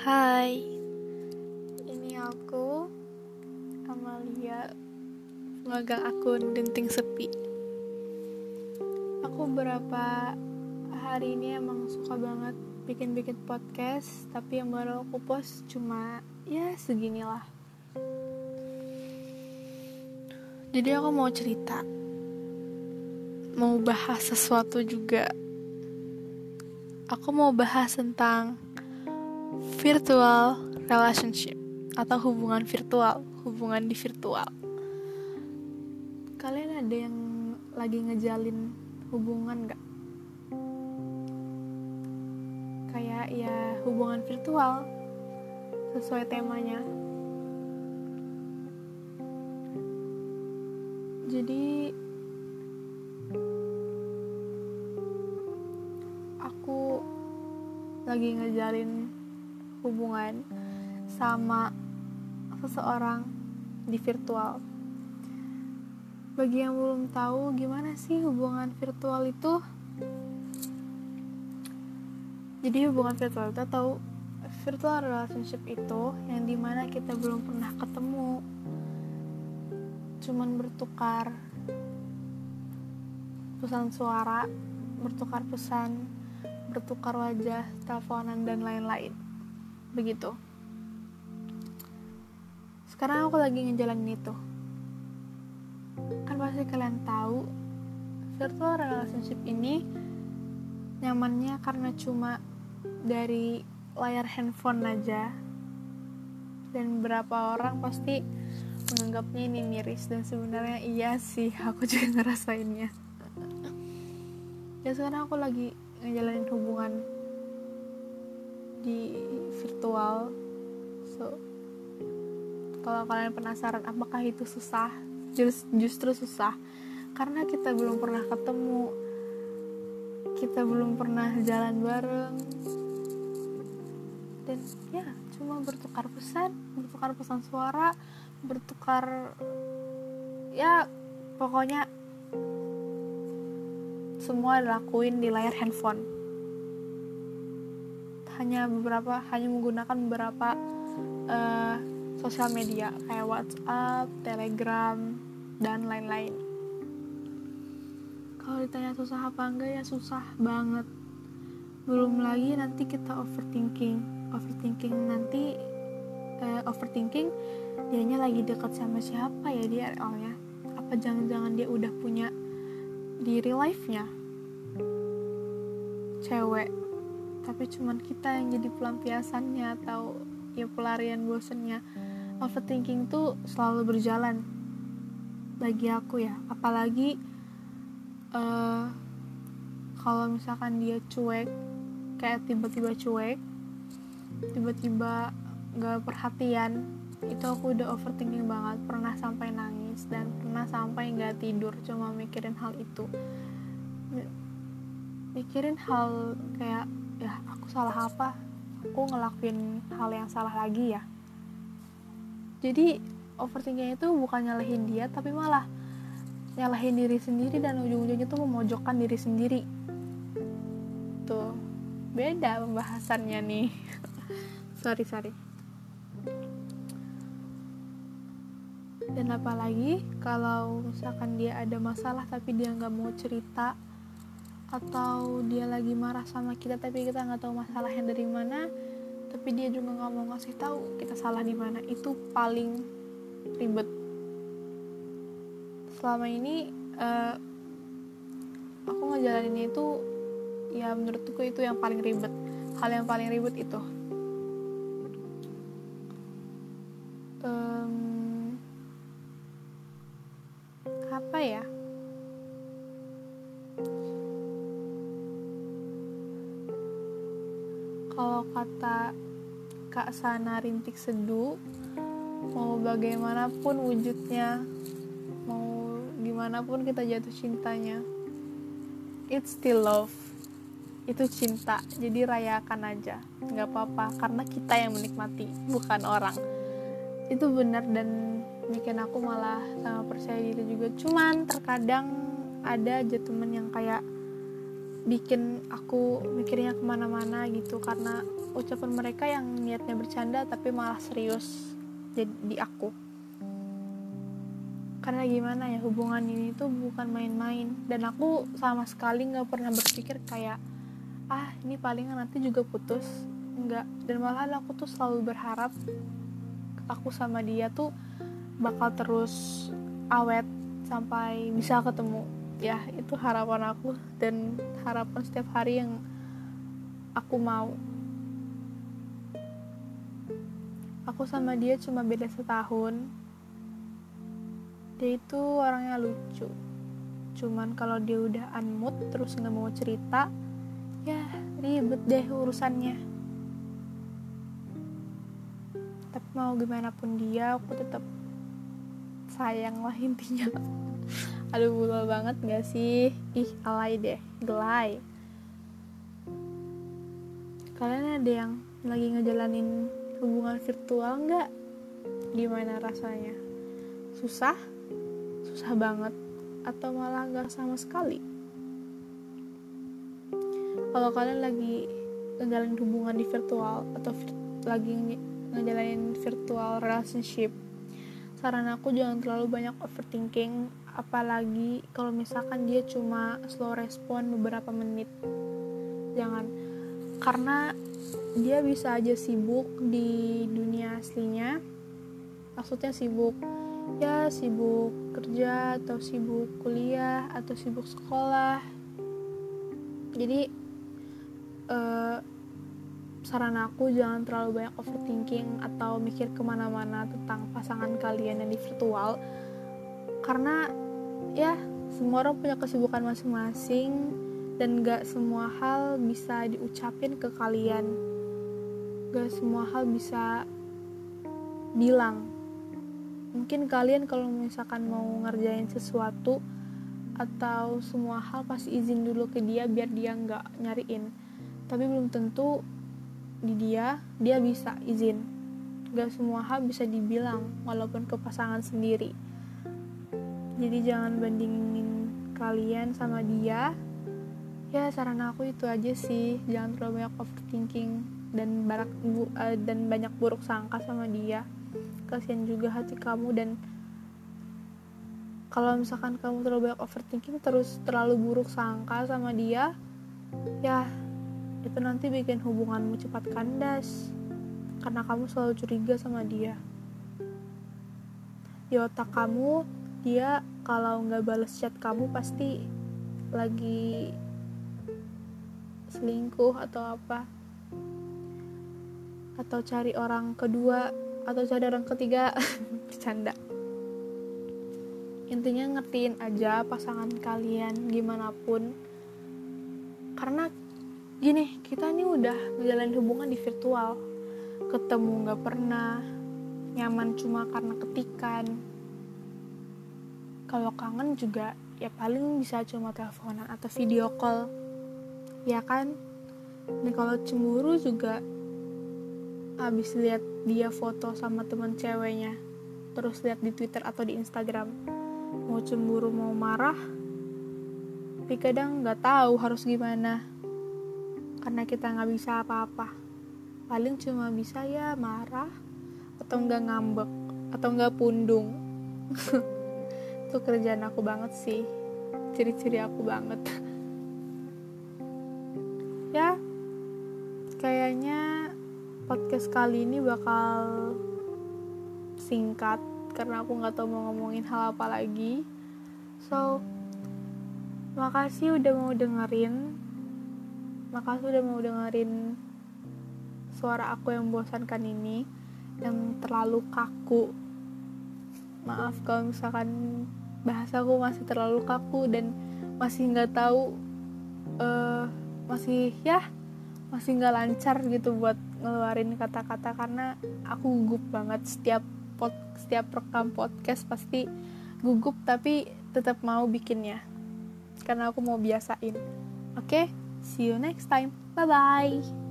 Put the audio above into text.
Hai, ini aku Amalia, pemegang akun Denting Sepi. Aku beberapa hari ini emang suka banget bikin-bikin podcast, tapi yang baru aku post cuma ya seginilah. Jadi aku mau cerita, mau bahas sesuatu juga. Aku mau bahas tentang virtual relationship atau hubungan virtual, hubungan di virtual. Kalian ada yang lagi ngejalin hubungan gak? Kayak ya hubungan virtual sesuai temanya. Jadi aku lagi ngejalin hubungan sama seseorang di virtual. Bagi yang belum tahu gimana sih hubungan virtual itu? Jadi hubungan virtual itu tahu virtual relationship itu yang di mana kita belum pernah ketemu, cuman bertukar pesan suara, bertukar pesan, bertukar wajah, teleponan dan lain-lain begitu. Sekarang aku lagi ngejalanin itu. Kan pasti kalian tahu virtual relationship ini nyamannya karena cuma dari layar handphone aja. Dan beberapa orang pasti menganggapnya ini miris dan sebenarnya iya sih aku juga ngerasainnya. Ya sekarang aku lagi ngejalanin hubungan di virtual. So kalau kalian penasaran apakah itu susah? Just, justru susah. Karena kita belum pernah ketemu. Kita belum pernah jalan bareng. Dan ya cuma bertukar pesan bertukar pesan suara bertukar ya pokoknya semua dilakuin di layar handphone hanya beberapa hanya menggunakan beberapa uh, sosial media kayak WhatsApp, Telegram dan lain-lain. Kalau ditanya susah apa enggak ya susah banget. Belum lagi nanti kita overthinking, overthinking nanti uh, overthinking dianya lagi dekat sama siapa ya dia realnya? Apa jangan-jangan dia udah punya di real life-nya? Cewek tapi cuman kita yang jadi pelampiasannya atau ya pelarian bosennya. Overthinking tuh selalu berjalan bagi aku ya. Apalagi uh, kalau misalkan dia cuek kayak tiba-tiba cuek tiba-tiba gak perhatian itu aku udah overthinking banget. Pernah sampai nangis dan pernah sampai nggak tidur cuma mikirin hal itu. Mikirin hal kayak ya aku salah apa? Aku ngelakuin hal yang salah lagi ya? Jadi overthinking itu bukan nyalahin dia tapi malah nyalahin diri sendiri dan ujung-ujungnya tuh memojokkan diri sendiri. Tuh beda pembahasannya nih. Sorry sorry. Dan apalagi kalau misalkan dia ada masalah tapi dia nggak mau cerita atau dia lagi marah sama kita tapi kita nggak tahu masalahnya dari mana tapi dia juga nggak mau ngasih tahu kita salah di mana. Itu paling ribet. Selama ini uh, aku ngejalaninnya itu ya menurutku itu yang paling ribet. Hal yang paling ribet itu. Um, kata Kak Sana Rintik Seduh mau bagaimanapun wujudnya mau gimana pun kita jatuh cintanya it's still love. Itu cinta jadi rayakan aja. Nggak apa-apa karena kita yang menikmati bukan orang. Itu benar dan bikin aku malah sama percaya diri juga. Cuman terkadang ada aja temen yang kayak bikin aku mikirnya ke mana-mana gitu karena ucapan mereka yang niatnya bercanda tapi malah serius jadi di aku. Karena gimana ya hubungan ini tuh bukan main-main. Dan aku sama sekali nggak pernah berpikir kayak ah ini palingan nanti juga putus. Enggak dan malah aku tuh selalu berharap aku sama dia tuh bakal terus awet sampai bisa ketemu ya itu harapan aku dan harapan setiap hari yang aku mau. Aku sama dia cuma beda setahun. Dia itu orangnya lucu. Cuman kalau dia udah unmood terus nggak mau cerita ya ribet deh urusannya. Tapi mau gimana pun dia aku tetap sayang lah intinya aduh bulal banget gak sih? Ih alay deh. Gelai. Kalian ada yang lagi ngejalanin hubungan virtual nggak? Gimana rasanya? Susah? Susah banget? Atau malah nggak sama sekali? Kalau kalian lagi ngejalanin hubungan di virtual atau vir lagi ngejalanin virtual relationship saran aku jangan terlalu banyak overthinking apalagi kalau misalkan dia cuma slow respon beberapa menit. Jangan. Karena dia bisa aja sibuk di dunia aslinya. Maksudnya sibuk ya sibuk kerja atau sibuk kuliah atau sibuk sekolah. Jadi uh, saran aku jangan terlalu banyak overthinking atau mikir ke mana-mana tentang pasangan kalian yang di virtual. Karena ya semua orang punya kesibukan masing-masing dan gak semua hal bisa diucapin ke kalian. Gak semua hal bisa bilang. Mungkin kalian kalau misalkan mau ngerjain sesuatu atau semua hal pasti izin dulu ke dia biar dia nggak nyariin. Tapi belum tentu di dia dia bisa izin. Gak semua hal bisa dibilang walaupun ke pasangan sendiri jadi jangan bandingin kalian sama dia. Ya saran aku itu aja sih. Jangan terlalu banyak overthinking dan barak bu, uh, dan banyak buruk sangka sama dia. Kasihan juga hati kamu dan kalau misalkan kamu terlalu banyak overthinking terus terlalu buruk sangka sama dia ya itu nanti bikin hubunganmu cepat kandas. Karena kamu selalu curiga sama dia. Di otak kamu dia kalau nggak balas chat kamu pasti lagi selingkuh atau apa. Atau cari orang kedua atau cari orang ketiga. Bercanda. Intinya ngertiin aja pasangan kalian gimana pun. Karena gini kita ini udah menjalani hubungan di virtual. Ketemu nggak pernah nyaman cuma karena ketikan kalau kangen juga ya paling bisa cuma teleponan atau video call. Ya kan? Dan kalau cemburu juga habis lihat dia foto sama teman ceweknya terus lihat di Twitter atau di Instagram mau cemburu mau marah tapi kadang nggak tahu harus gimana karena kita nggak bisa apa-apa. Paling cuma bisa ya marah atau nggak ngambek atau nggak pundung itu kerjaan aku banget sih. Ciri-ciri aku banget. Ya kayaknya podcast kali ini bakal singkat karena aku nggak tahu mau ngomongin hal apa lagi. So makasih udah mau dengerin. Makasih udah mau dengerin suara aku yang membosankan ini yang terlalu kaku. Maaf kalau misalkan bahasaku masih terlalu kaku dan masih nggak tahu uh, masih ya masih nggak lancar gitu buat ngeluarin kata-kata karena aku gugup banget. Setiap pod, setiap rekam podcast pasti gugup tapi tetap mau bikinnya karena aku mau biasain. Oke okay? see you next time. Bye bye